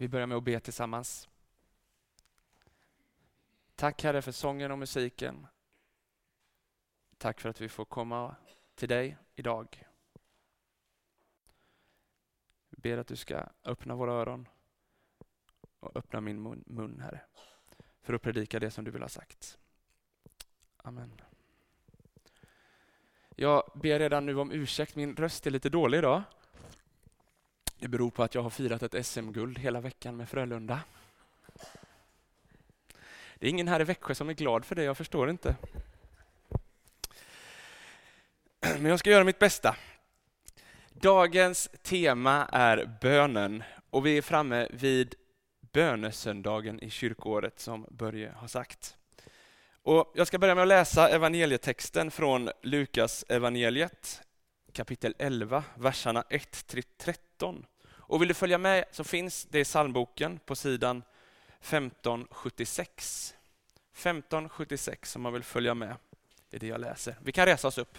Vi börjar med att be tillsammans. Tack Herre för sången och musiken. Tack för att vi får komma till dig idag. Vi ber att du ska öppna våra öron och öppna min mun, mun Herre, för att predika det som du vill ha sagt. Amen. Jag ber redan nu om ursäkt, min röst är lite dålig idag. Det beror på att jag har firat ett SM-guld hela veckan med Frölunda. Det är ingen här i Växjö som är glad för det, jag förstår inte. Men jag ska göra mitt bästa. Dagens tema är bönen och vi är framme vid bönesöndagen i kyrkåret som Börje har sagt. Och jag ska börja med att läsa evangelietexten från Lukas evangeliet kapitel 11, verserna 1-13. Och vill du följa med så finns det i psalmboken på sidan 1576. 1576 om man vill följa med i det jag läser. Vi kan resa oss upp.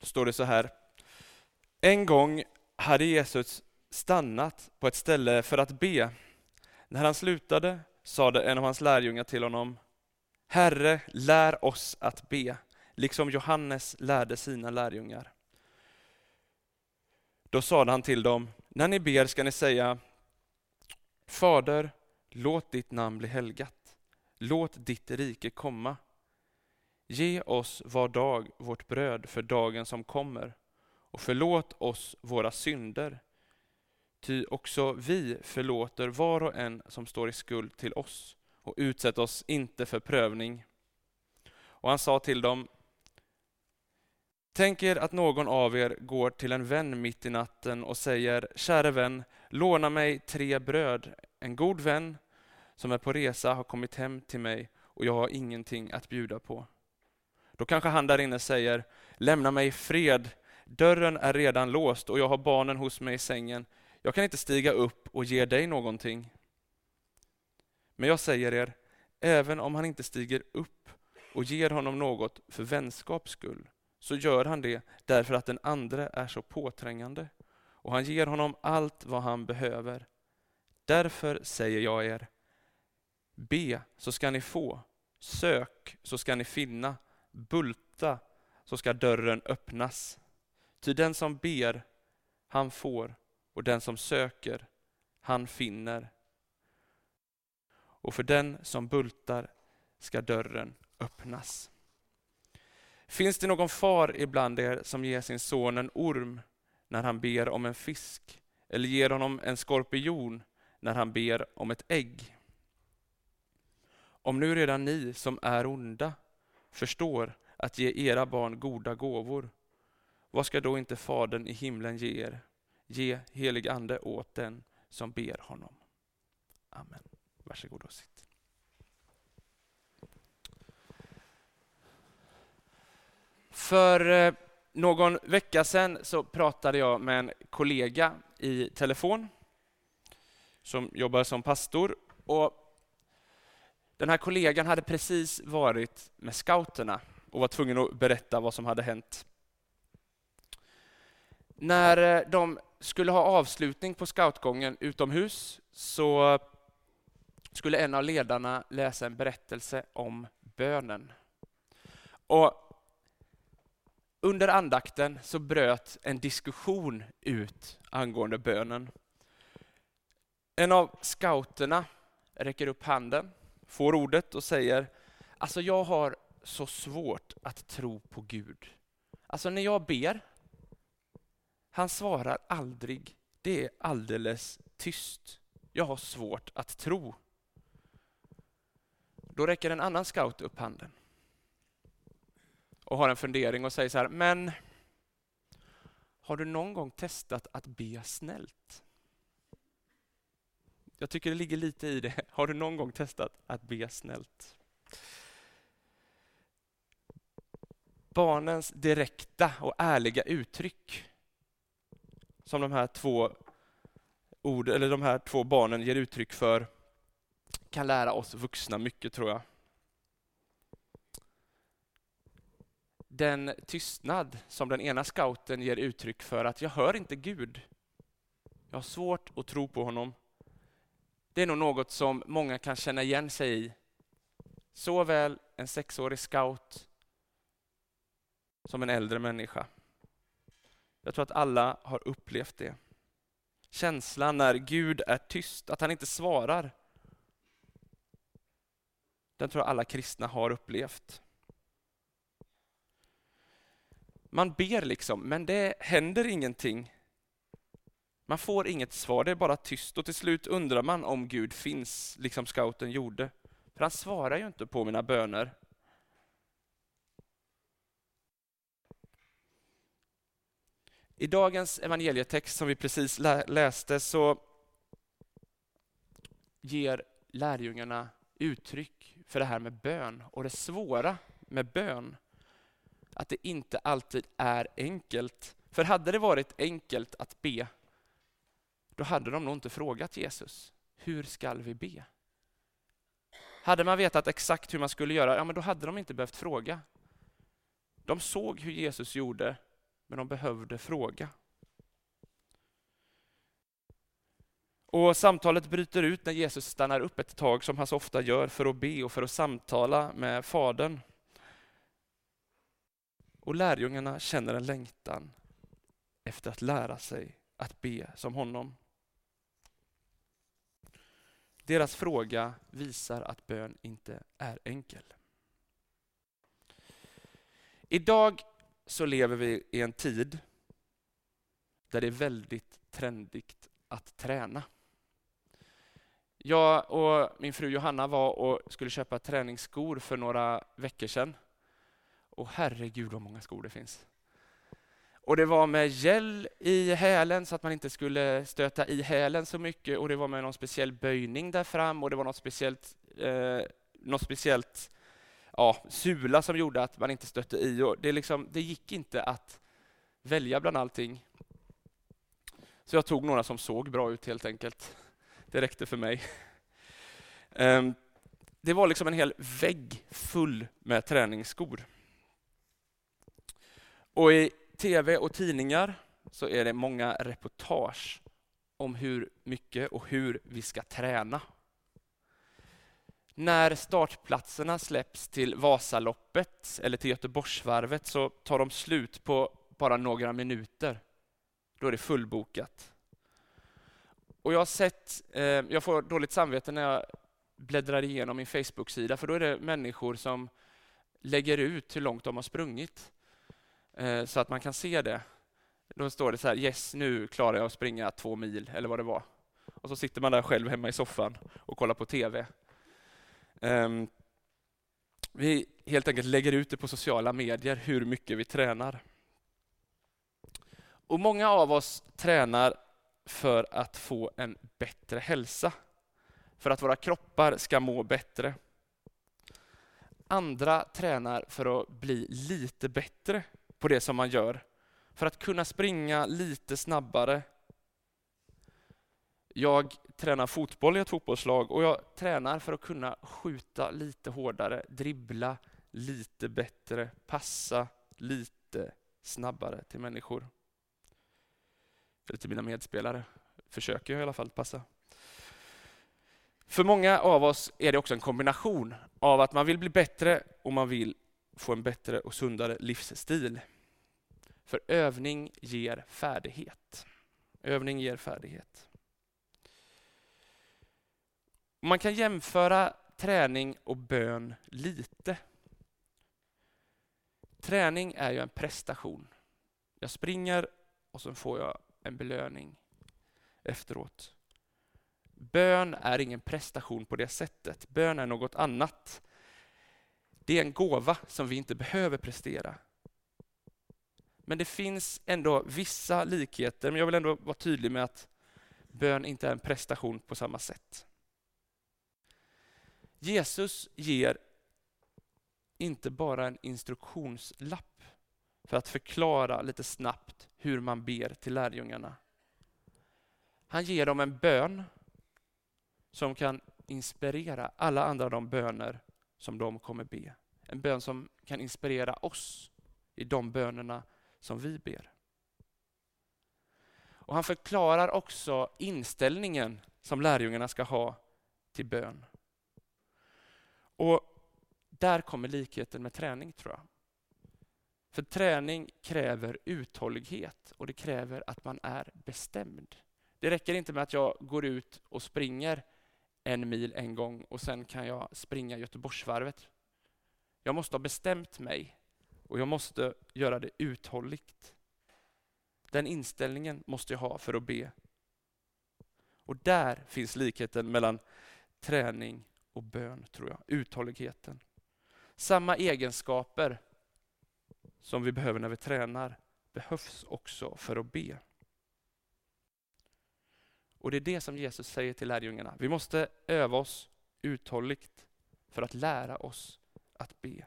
Då står det så här. En gång hade Jesus stannat på ett ställe för att be. När han slutade sade en av hans lärjungar till honom Herre, lär oss att be, liksom Johannes lärde sina lärjungar. Då sade han till dem, när ni ber ska ni säga Fader, låt ditt namn bli helgat. Låt ditt rike komma. Ge oss var dag vårt bröd för dagen som kommer och förlåt oss våra synder. Ty också vi förlåter var och en som står i skuld till oss och utsätt oss inte för prövning. Och han sa till dem, Tänk er att någon av er går till en vän mitt i natten och säger, käre vän, låna mig tre bröd. En god vän som är på resa har kommit hem till mig och jag har ingenting att bjuda på. Då kanske han där inne säger, lämna mig i fred, dörren är redan låst och jag har barnen hos mig i sängen. Jag kan inte stiga upp och ge dig någonting. Men jag säger er, även om han inte stiger upp och ger honom något för vänskaps skull, så gör han det därför att den andra är så påträngande och han ger honom allt vad han behöver. Därför säger jag er, be så ska ni få, sök så ska ni finna, bulta så ska dörren öppnas. Ty den som ber, han får och den som söker, han finner. Och för den som bultar ska dörren öppnas. Finns det någon far ibland er som ger sin son en orm när han ber om en fisk eller ger honom en skorpion när han ber om ett ägg? Om nu redan ni som är onda förstår att ge era barn goda gåvor, vad ska då inte Fadern i himlen ge er? Ge helig ande åt den som ber honom. Amen. Varsågod och sitt. För eh, någon vecka sedan så pratade jag med en kollega i telefon som jobbar som pastor. Och den här kollegan hade precis varit med scouterna och var tvungen att berätta vad som hade hänt. När eh, de skulle ha avslutning på scoutgången utomhus så skulle en av ledarna läsa en berättelse om bönen. Och under andakten så bröt en diskussion ut angående bönen. En av scouterna räcker upp handen, får ordet och säger, alltså jag har så svårt att tro på Gud. Alltså när jag ber, han svarar aldrig, det är alldeles tyst. Jag har svårt att tro. Då räcker en annan scout upp handen och har en fundering och säger så här, men har du någon gång testat att be snällt? Jag tycker det ligger lite i det. Har du någon gång testat att be snällt? Barnens direkta och ärliga uttryck som de här två ord, eller de här två barnen ger uttryck för kan lära oss vuxna mycket tror jag. Den tystnad som den ena scouten ger uttryck för att jag hör inte Gud. Jag har svårt att tro på honom. Det är nog något som många kan känna igen sig i. Såväl en sexårig scout som en äldre människa. Jag tror att alla har upplevt det. Känslan när Gud är tyst, att han inte svarar. Den tror jag alla kristna har upplevt. Man ber liksom, men det händer ingenting. Man får inget svar, det är bara tyst och till slut undrar man om Gud finns, liksom scouten gjorde. För han svarar ju inte på mina böner. I dagens evangelietext som vi precis läste så ger lärjungarna uttryck för det här med bön och det svåra med bön. Att det inte alltid är enkelt. För hade det varit enkelt att be, då hade de nog inte frågat Jesus, hur skall vi be? Hade man vetat exakt hur man skulle göra, ja men då hade de inte behövt fråga. De såg hur Jesus gjorde men de behövde fråga. Och Samtalet bryter ut när Jesus stannar upp ett tag, som han så ofta gör, för att be och för att samtala med Fadern. Och lärjungarna känner en längtan efter att lära sig att be som honom. Deras fråga visar att bön inte är enkel. Idag så lever vi i en tid där det är väldigt trendigt att träna. Jag och min fru Johanna var och skulle köpa träningsskor för några veckor sedan. Och herregud vad många skor det finns. Och det var med gel i hälen så att man inte skulle stöta i hälen så mycket och det var med någon speciell böjning där fram och det var något speciellt, eh, något speciellt ja, sula som gjorde att man inte stötte i. Och det, liksom, det gick inte att välja bland allting. Så jag tog några som såg bra ut helt enkelt. Det räckte för mig. Ehm, det var liksom en hel vägg full med träningsskor. Och i tv och tidningar så är det många reportage om hur mycket och hur vi ska träna när startplatserna släpps till Vasaloppet eller till Göteborgsvarvet så tar de slut på bara några minuter. Då är det fullbokat. Och jag har sett, eh, jag får dåligt samvete när jag bläddrar igenom min Facebook-sida för då är det människor som lägger ut hur långt de har sprungit Eh, så att man kan se det. Då står det så här, yes nu klarar jag att springa två mil eller vad det var. Och så sitter man där själv hemma i soffan och kollar på TV. Um, ehm, vi helt enkelt lägger ut det på sociala medier hur mycket vi tränar. Och Många av oss tränar för att få en bättre hälsa. För att våra kroppar ska må bättre. Andra tränar för att bli lite bättre på det som man gör. För att kunna springa lite snabbare. Jag tränar fotboll i ett fotbollslag och jag tränar för att kunna skjuta lite hårdare, dribbla lite bättre, passa lite snabbare till människor. Eller till mina medspelare. Försöker jag i alla fall passa. För många av oss är det också en kombination av att man vill bli bättre och man vill få en bättre och sundare livsstil. För övning ger färdighet. Övning ger färdighet. Man kan jämföra träning och bön lite. Träning är ju en prestation. Jag springer och så får jag en belöning efteråt. Bön är ingen prestation på det sättet. Bön är något annat. Det är en gåva som vi inte behöver prestera. Men det finns ändå vissa likheter, men jag vill ändå vara tydlig med att bön inte är en prestation på samma sätt. Jesus ger inte bara en instruktionslapp för att förklara lite snabbt hur man ber till lärjungarna. Han ger dem en bön som kan inspirera alla andra de böner som de kommer be. En bön som kan inspirera oss i de bönerna som vi ber. Och han förklarar också inställningen som lärjungarna ska ha till bön. Och där kommer likheten med träning tror jag. För träning kräver uthållighet och det kräver att man är bestämd. Det räcker inte med att jag går ut och springer en mil en gång och sen kan jag springa Göteborgsvarvet. Jag måste ha bestämt mig och jag måste göra det uthålligt. Den inställningen måste jag ha för att be. Och där finns likheten mellan träning och bön, tror jag. Uthålligheten. Samma egenskaper som vi behöver när vi tränar behövs också för att be. Och det är det som Jesus säger till lärjungarna. Vi måste öva oss uthålligt för att lära oss att be.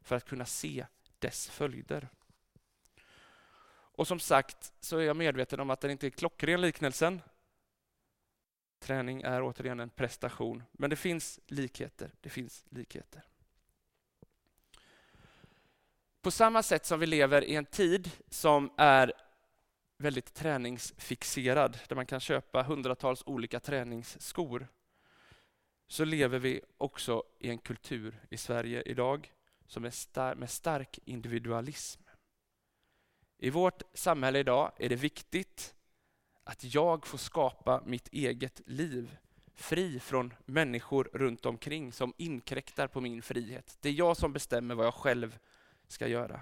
För att kunna se dess följder. Och som sagt så är jag medveten om att den inte är klockren liknelsen. Träning är återigen en prestation, men det finns likheter. Det finns likheter. På samma sätt som vi lever i en tid som är väldigt träningsfixerad, där man kan köpa hundratals olika träningsskor, så lever vi också i en kultur i Sverige idag som är star med stark individualism. I vårt samhälle idag är det viktigt att jag får skapa mitt eget liv fri från människor runt omkring som inkräktar på min frihet. Det är jag som bestämmer vad jag själv ska göra.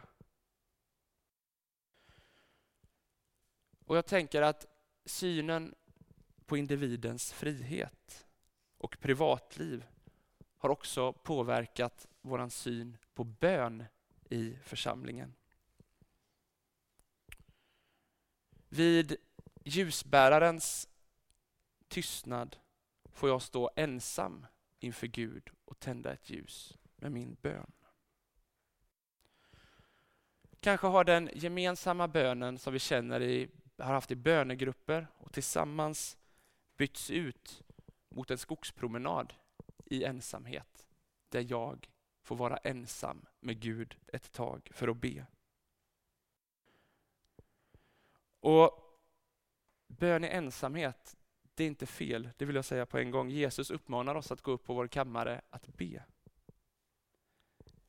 Och jag tänker att synen på individens frihet och privatliv har också påverkat vår syn på bön i församlingen. Vid ljusbärarens tystnad får jag stå ensam inför Gud och tända ett ljus med min bön. Kanske har den gemensamma bönen som vi känner i, har haft i bönegrupper och tillsammans bytts ut mot en skogspromenad i ensamhet där jag får vara ensam med Gud ett tag för att be. Och Bön i ensamhet, det är inte fel, det vill jag säga på en gång. Jesus uppmanar oss att gå upp på vår kammare att be.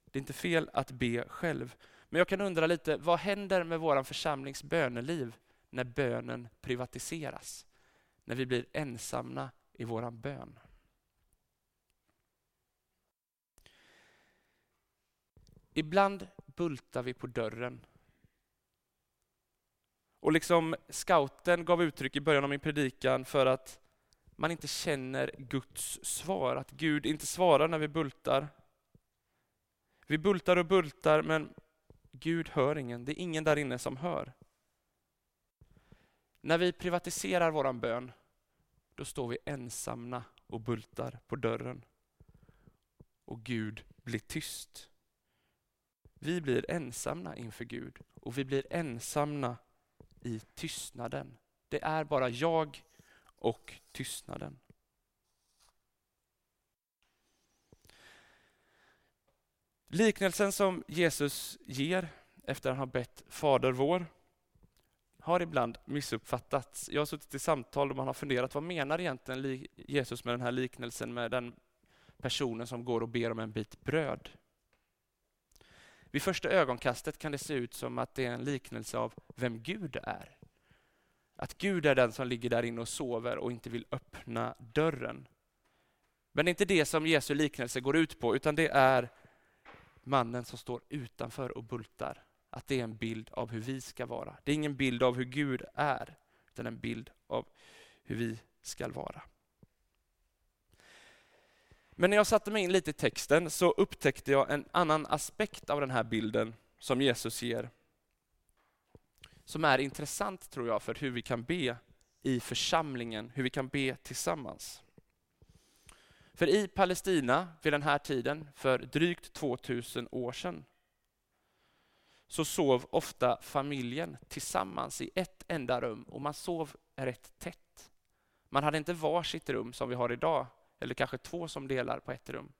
Det är inte fel att be själv. Men jag kan undra lite, vad händer med vår församlings böneliv när bönen privatiseras? När vi blir ensamma i våran bön? Ibland bultar vi på dörren. Och liksom scouten gav uttryck i början av min predikan för att man inte känner Guds svar, att Gud inte svarar när vi bultar. Vi bultar och bultar men Gud hör ingen, det är ingen där inne som hör. När vi privatiserar våran bön, då står vi ensamma och bultar på dörren. Och Gud blir tyst. Vi blir ensamma inför Gud och vi blir ensamma i tystnaden. Det är bara jag och tystnaden. Liknelsen som Jesus ger efter att han har bett Fader vår har ibland missuppfattats. Jag har suttit i samtal och man har funderat, vad menar egentligen Jesus med den här liknelsen med den personen som går och ber om en bit bröd? Vid första ögonkastet kan det se ut som att det är en liknelse av vem Gud är. Att Gud är den som ligger där inne och sover och inte vill öppna dörren. Men det är inte det som Jesu liknelse går ut på, utan det är mannen som står utanför och bultar. Att det är en bild av hur vi ska vara. Det är ingen bild av hur Gud är, utan en bild av hur vi ska vara. Men när jag satte mig in lite i texten så upptäckte jag en annan aspekt av den här bilden som Jesus ger. Som är intressant tror jag för hur vi kan be i församlingen, hur vi kan be tillsammans. För i Palestina vid den här tiden, för drygt 2000 år sedan, så sov ofta familjen tillsammans i ett enda rum och man sov rätt tätt. Man hade inte varsitt rum som vi har idag, eller kanske två som delar på ett rum.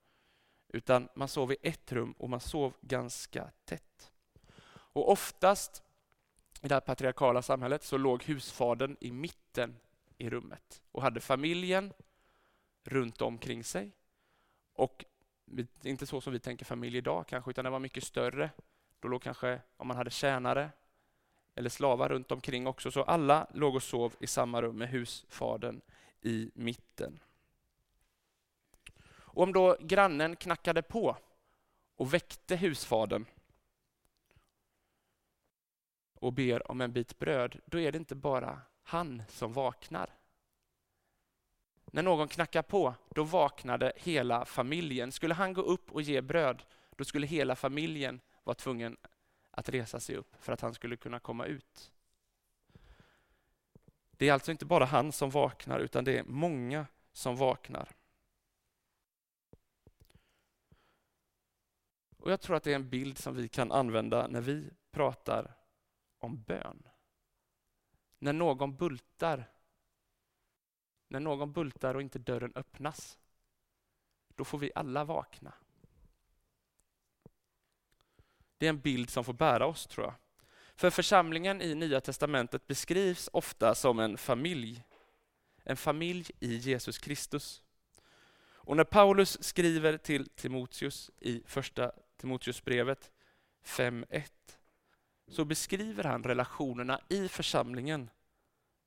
Utan man sov i ett rum och man sov ganska tätt. Och oftast i det här patriarkala samhället så låg husfadern i mitten i rummet och hade familjen runt omkring sig. Och inte så som vi tänker familj idag kanske, utan den var mycket större. Då låg kanske, om man hade tjänare eller slavar runt omkring också, så alla låg och sov i samma rum med husfadern i mitten. Och om då grannen knackade på och väckte husfadern och ber om en bit bröd, då är det inte bara han som vaknar. När någon knackar på, då vaknade hela familjen. Skulle han gå upp och ge bröd, då skulle hela familjen var tvungen att resa sig upp för att han skulle kunna komma ut. Det är alltså inte bara han som vaknar, utan det är många som vaknar. Och Jag tror att det är en bild som vi kan använda när vi pratar om bön. När någon bultar, när någon bultar och inte dörren öppnas, då får vi alla vakna. Det är en bild som får bära oss, tror jag. För församlingen i Nya Testamentet beskrivs ofta som en familj. En familj i Jesus Kristus. Och när Paulus skriver till Timoteus i första Timoteusbrevet 5.1 så beskriver han relationerna i församlingen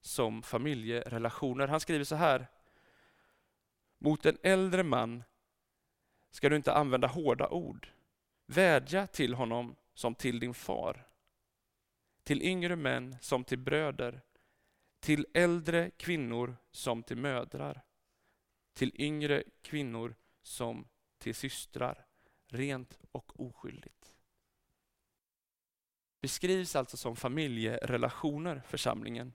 som familjerelationer. Han skriver så här. Mot en äldre man ska du inte använda hårda ord. Vädja till honom som till din far. Till yngre män som till bröder. Till äldre kvinnor som till mödrar. Till yngre kvinnor som till systrar. Rent och oskyldigt beskrivs alltså som familjerelationer, församlingen.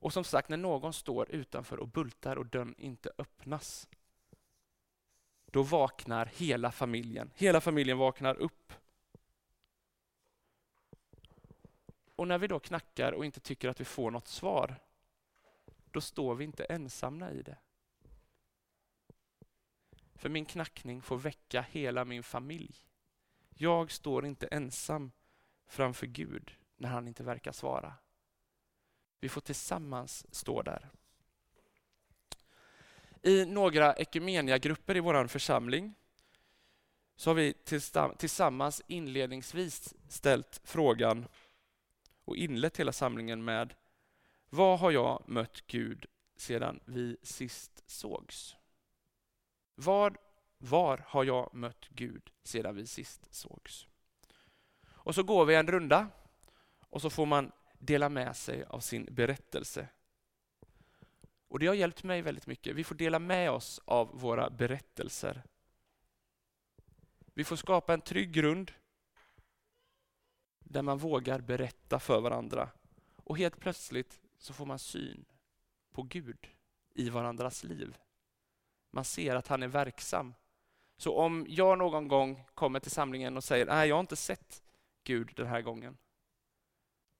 Och som sagt, när någon står utanför och bultar och dörren inte öppnas, då vaknar hela familjen. Hela familjen vaknar upp. Och när vi då knackar och inte tycker att vi får något svar, då står vi inte ensamma i det. För min knackning får väcka hela min familj. Jag står inte ensam framför Gud när han inte verkar svara. Vi får tillsammans stå där. I några ekumeniagrupper i vår församling så har vi tillsammans inledningsvis ställt frågan och inlett hela samlingen med Vad har jag mött Gud sedan vi sist sågs? Vad var har jag mött Gud sedan vi sist sågs? Och så går vi en runda och så får man dela med sig av sin berättelse. Och Det har hjälpt mig väldigt mycket. Vi får dela med oss av våra berättelser. Vi får skapa en trygg grund där man vågar berätta för varandra. Och helt plötsligt så får man syn på Gud i varandras liv. Man ser att han är verksam så om jag någon gång kommer till samlingen och säger nej, jag har inte sett Gud den här gången.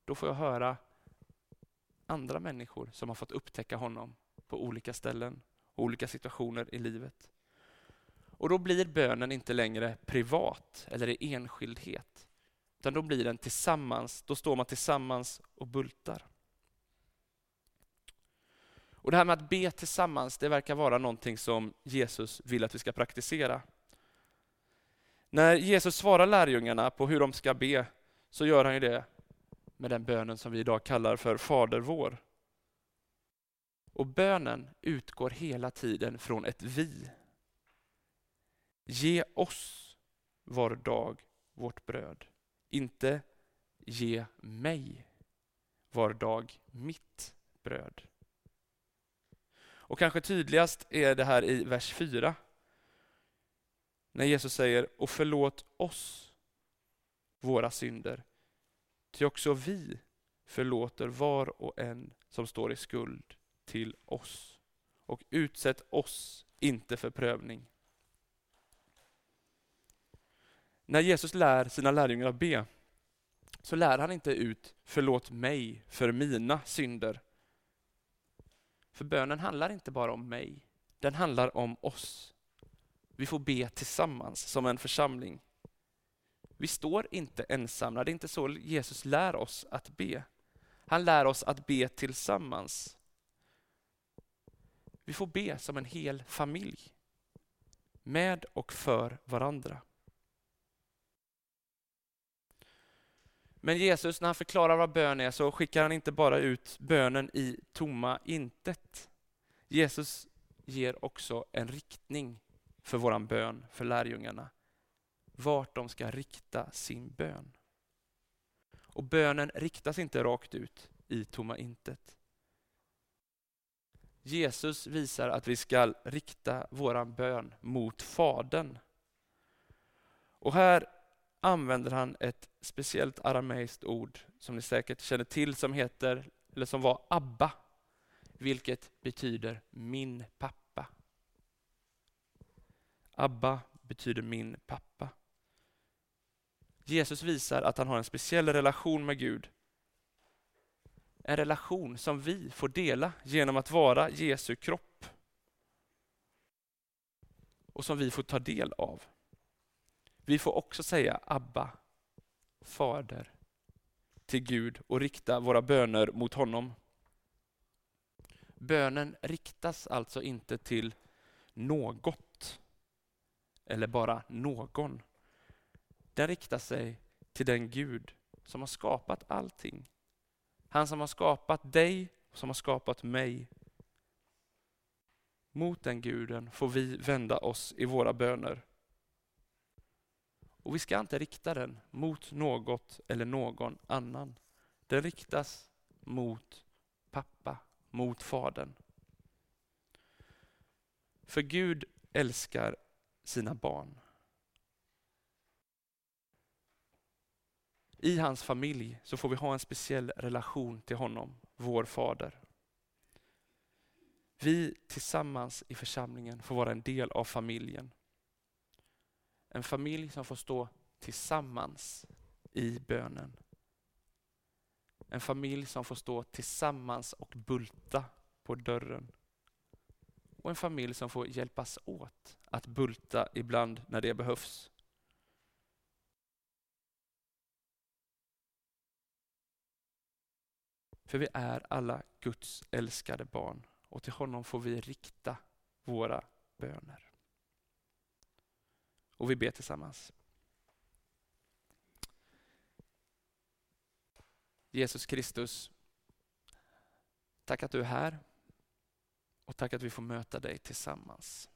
Då får jag höra andra människor som har fått upptäcka honom på olika ställen och olika situationer i livet. Och då blir bönen inte längre privat eller i enskildhet. Utan då blir den tillsammans, då står man tillsammans och bultar. Och Det här med att be tillsammans, det verkar vara någonting som Jesus vill att vi ska praktisera. När Jesus svarar lärjungarna på hur de ska be, så gör han ju det med den bönen som vi idag kallar för Fader vår. Och bönen utgår hela tiden från ett vi. Ge oss var dag vårt bröd. Inte ge mig var dag mitt bröd. Och kanske tydligast är det här i vers 4. När Jesus säger, och förlåt oss våra synder. Ty också vi förlåter var och en som står i skuld till oss. Och utsätt oss inte för prövning. När Jesus lär sina lärjungar att be, så lär han inte ut förlåt mig för mina synder. För bönen handlar inte bara om mig, den handlar om oss. Vi får be tillsammans som en församling. Vi står inte ensamma. Det är inte så Jesus lär oss att be. Han lär oss att be tillsammans. Vi får be som en hel familj. Med och för varandra. Men Jesus, när han förklarar vad bön är, så skickar han inte bara ut bönen i tomma intet. Jesus ger också en riktning för våran bön, för lärjungarna. Vart de ska rikta sin bön. Och bönen riktas inte rakt ut i tomma intet. Jesus visar att vi ska rikta våran bön mot Fadern. Och här använder han ett speciellt arameiskt ord som ni säkert känner till som heter, eller som var Abba, vilket betyder min pappa. Abba betyder min pappa. Jesus visar att han har en speciell relation med Gud. En relation som vi får dela genom att vara Jesu kropp. Och som vi får ta del av. Vi får också säga Abba, Fader, till Gud och rikta våra böner mot honom. Bönen riktas alltså inte till något eller bara någon. Den riktar sig till den Gud som har skapat allting. Han som har skapat dig, som har skapat mig. Mot den guden får vi vända oss i våra böner. Och vi ska inte rikta den mot något eller någon annan. Den riktas mot pappa, mot Fadern. För Gud älskar sina barn. I hans familj så får vi ha en speciell relation till honom, vår fader. Vi tillsammans i församlingen får vara en del av familjen. En familj som får stå tillsammans i bönen. En familj som får stå tillsammans och bulta på dörren. Och en familj som får hjälpas åt att bulta ibland när det behövs. För vi är alla Guds älskade barn och till honom får vi rikta våra böner. Och vi ber tillsammans. Jesus Kristus, tack att du är här och tack att vi får möta dig tillsammans.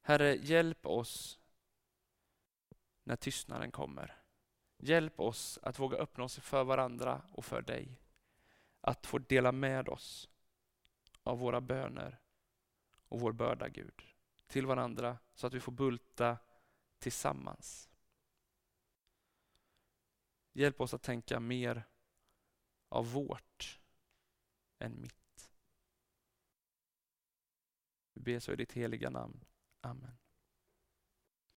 Herre, hjälp oss när tystnaden kommer. Hjälp oss att våga öppna oss för varandra och för dig. Att få dela med oss av våra böner och vår börda, Gud, till varandra så att vi får bulta tillsammans. Hjälp oss att tänka mer av vårt än mitt. Vi ber så i ditt heliga namn. Amen.